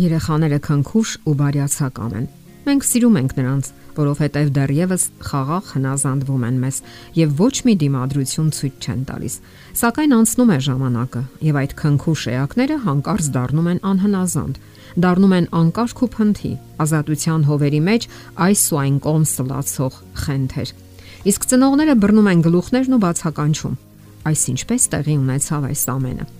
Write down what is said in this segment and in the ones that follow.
Երեխաները քնքուշ ու բարյացակամ են։ Մենք սիրում ենք նրանց, որովհետև դեռևս խաղաղ հնազանդվում են մեզ եւ ոչ մի դիմադրություն ցույց չեն տալիս։ Սակայն անցնում է ժամանակը եւ այդ քնքուշ էակները հանկարծ դառնում են անհնազանդ, դառնում են անկարգ ու փնթի, ազատության հովերի մեջ այս ու այն կողմ սլացող խենթեր։ Իսկ ծնողները բռնում են գլուխներն ու բացականչում։ Այս ինչպես տեղի ունեցավ այս ամենը։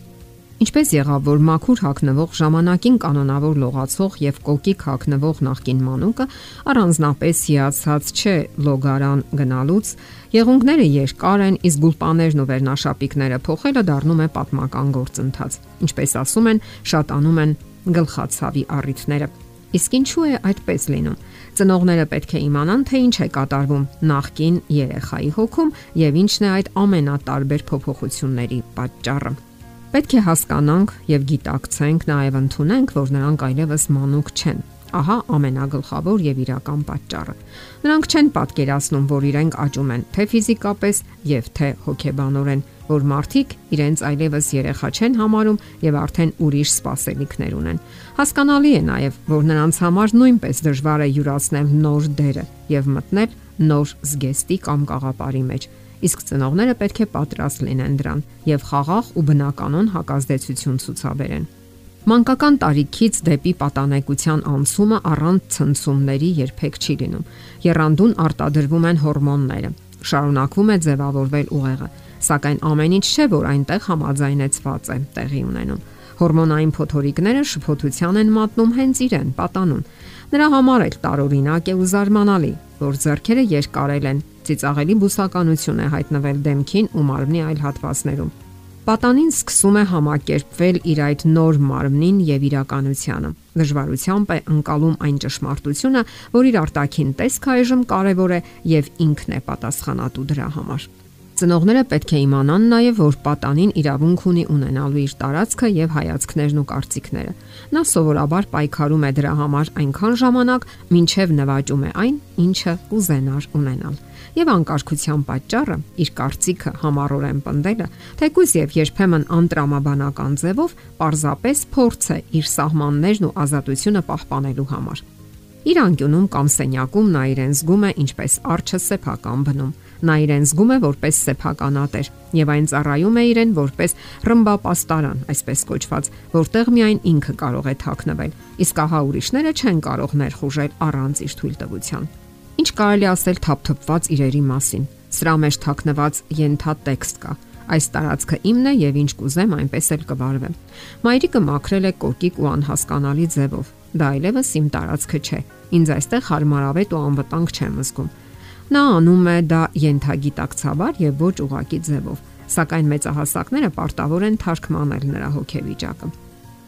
Ինչպես եղավ, որ մաքուր հակնվող ժամանակին կանոնավոր լողացող եւ կոկիկ հակնվող նախկին մանուկը առանձնապես հիացած չէ լոգարան գնալուց, եղունգները երկար են, իսկ գուլպաներն ու վերնաշապիկները փոխելը դառնում է պատմական գործընթաց։ Ինչպես ասում են, շատանում են գլխացավի առիթները։ Իսկ ինչու է այդպես լինում։ Ծնողները պետք է իմանան, թե ինչ է կատարվում նախքին երեխայի հոգում եւ ինչն է այդ ամենատարբեր փոփոխությունների պատճառը։ Պետք է հասկանանք եւ գիտակցենք նաեւ ընդունենք, որ նրանք այլևս մանուկ չեն։ Ահա ամենագլխավոր եւ իրական պատճառը։ Նրանք չեն պատկերացնում, որ իրենք աճում են թե ֆիզիկապես եւ թե հոգեբանորեն, որ մարդիկ իրենց այլևս երեխա չեն համարում եւ արդեն ուրիշ սպասելիքներ ունեն։ Հասկանալի է նաեւ, որ նրանց համար նույնպես դժվար է յուրացնել նոր դերը եւ մտնել նոր զգեստի կամ կաղապարի մեջ, իսկ ծնողները պետք է պատրաստ լինեն դրան եւ խաղաղ ու բնականon հակազդեցություն ցուցաբերեն։ Մանկական տարիքից դեպի պատանեկության անցումը առանց ցնցումների երբեք չի լինում։ Երանդուն արտադրվում են հորմոնները։ Շարունակվում է ձևավորվել ուղեղը, սակայն ամեն ինչ չէ, որ այնտեղ համաձայնեցված է տեղի ունենում։ Հորմոնային փոթորիկները շփոթության են մատնում հենց իրեն, պատանուն։ Նրա համար էլ տարօրինակ է ու զարմանալի, որ зерքերը երկարել են ծիծաղելի բուսականություն է հայտնվել դեմքին ու մարմնի այլ հատվածներում։ Պատանին սկսում է համակերպվել իր այդ նոր մարմնին եւ իրականությանը։ Դժվարությամբ է ընկալում այն ճշմարտությունը, որ իր արտաքին տեսքը այժմ կարևոր է եւ ինքն է պատասխանատու դրա համար։ Ծնողները պետք է իմանան նաև, որ պատանին իրավունք ունի ունենալու իր տարածքը եւ հայացքներն ու կարծիքները։ Նա սովորաբար պայքարում է դրա համար այնքան ժամանակ, մինչև նվաճում է այն, ինչը կուզենար ունենալ եւ անկարգության պատճառը իր կարծիքը համառորեն պնդելը, թեկուզ եւ երբեմն անտրամաբանական ձևով պարզապես փորձ է իր սահմաններն ու ազատությունը պահպանելու համար։ Իր անկյունում կամ սենյակում նա իրեն զգում է ինչպես արջը սեփական բնում։ Նա իրեն զգում է որպես սեփականատեր եւ այն ծառայում է իրեն որպես ռմբապաստարան, այսպես կոչված, որտեղ միայն ինքը կարող է թաքնվել, իսկ ահա ուրիշները չեն կարող ներխուժել առանց իր թույլտվության։ Ինչ կարելի ասել թափթփված իրերի մասին։ Սրա մեջ թաքնված ենթատեքստ կա։ Այս տարածքը իմն է եւ ինչ կուզեմ, այնպես էլ կվարվեմ։ Մայրիկը մաքրել է կոկիկ ու անհասկանալի ձևով։ Դա այլևս իմ տարածքը չէ։ Ինձ այստեղ հարմարավետ ու անվտանգ չեմ զգում։ Նա անում է դա յենթագիտակցաբար եւ ոչ ուղակի ձևով, սակայն մեծահասակները պարտավոր են թարգմանել նրա հոգեվիճակը։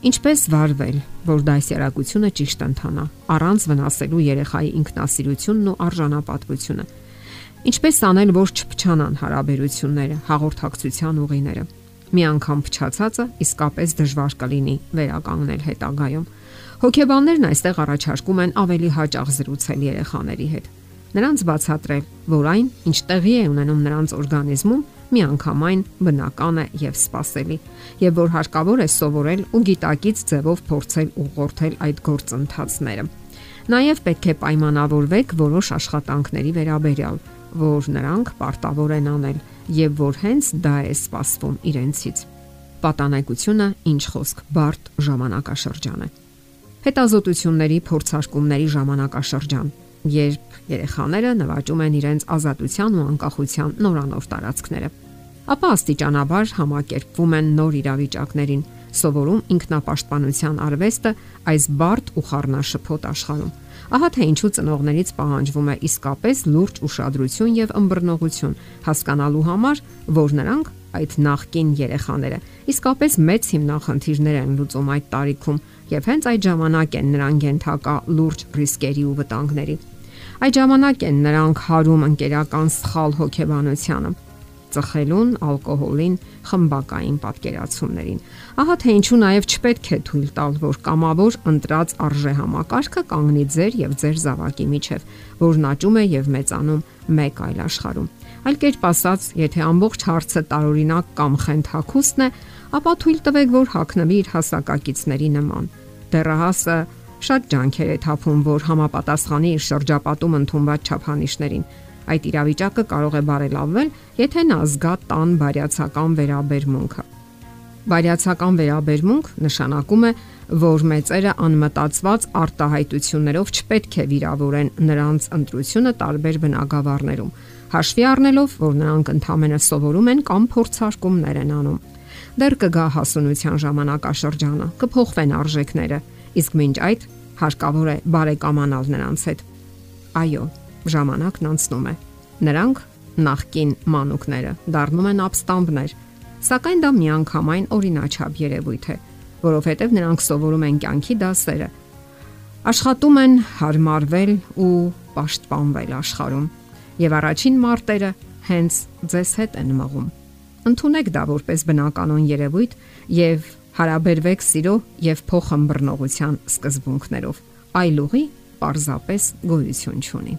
Ինչպես վարվել, որ դասերակցությունը ճիշտ ընթանա, առանց վնասելու երեխայի ինքնասիրությունն ու արժանապատվությունը։ Ինչպես անել, որ չփչանան հարաբերությունները, հաղորդակցության ուղիները։ Մի անգամ փչացածը իսկապես դժվար կլինի վերականգնել հետագայում։ Հոգեբաններն այստեղ առաջարկում են ավելի հաճախ զրուցել երեխաների հետ։ Նրանց բացատրել, որ այն, ինչ տեղի է ունենում նրանց օրգանիզմում, մի անգամ այն բնական է եւ սпасելի, եւ որ հարկավոր է սովորել ու գիտակից ձևով փորձել ուղղորդել այդ գործընթացները։ Նաև պետք է պայմանավորվեք որոշ աշխատանքների վերաբերյալ, որ նրանք պարտավոր են անել եւ որ հենց դա է սպասվում իրենցից։ Պատանեկությունը ինչ խոսք, բարդ ժամանակաշրջան է։ Հետազոտությունների փորձարկումների ժամանակաշրջան, երբ երեխաները նվաճում են իրենց ազատության ու անկախության նորանոր տարածքները ապա աստիճանաբար համակերպվում են նոր իրավիճակներին, սովորում ինքնապաշտպանության արվեստը այս բարդ ու խառնաշփոթ աշխարհում։ Ահա թե ինչու ծնողներից պահանջվում է իսկապես լուրջ ուշադրություն եւ ըմբռնողություն հասկանալու համար, որ նրանք այդ նախկին երեխաները իսկապես մեծ հիմնախնդիրներ են լուծում այդ տարիքում եւ հենց այդ ժամանակ են նրանք ենթակա լուրջ ռիսկերի ու վտանգների։ Այդ ժամանակ են նրանք հարում ընկերական սխալ հոգեբանությանը ծխելուն, ալկոհոլին, խմբակային պատկերացումներին։ Ահա թե ինչու նաև չպետք է թույլ տալ, որ կամավոր ընտրած արժե համակարգը կանգնի ձեր եւ ձեր զավակի միջև, որն աճում է եւ մեծանում մեկ այլ աշխարհում։ Այլ կերպ ասած, եթե ամբողջ հարցը տարօրինակ կամ խենթ հակոստն է, ապա թույլ տվեք, որ հակնվի իր հասակակիցների նման։ Դեռահասը շատ ջանքեր է թափում, որ համապատասխանի իր շրջապատում ընդունված չափանիշներին։ Այդ իրավիճակը կարող է բարելավվել, եթե նա զգա տան բարյացակամ վերաբերմունքը։ Բարյացակամ վերաբերմունք նշանակում է, որ մեծերը անմտածված արտահայտություններով չպետք է վիրավորեն նրանց ընտրությունը տարբեր բնակավարներում, հաշվի առնելով, որ նրանք ընդհանրապես սովորում են կամ փորձարկումներ են անում։ Դեռ կգա հասունության ժամանակաշրջանը, կփոխվեն արժեքները, իսկ մինչ այդ հարկավոր է բարեկամանալ նրանց հետ։ Այո, ժամանակն անցնում է։ Նրանք նախքին մանուկները դառնում են ապստամբներ, սակայն դա միանգամայն օրինաչափ երևույթ է, որովհետև նրանք սովորում են կյանքի դասերը, աշխատում են հարմարվել ու պաշտպանվել աշխարհում։ Եւ առաջին մարտերը հենց ձեզ հետ են մղում։ Ընթունեք դա որպես բնականon երևույթ եւ հարաբերվեք սիրո եւ փոխհմբռնողության սկզբունքներով։ Այլ ուղի պարզապես գոյություն չունի։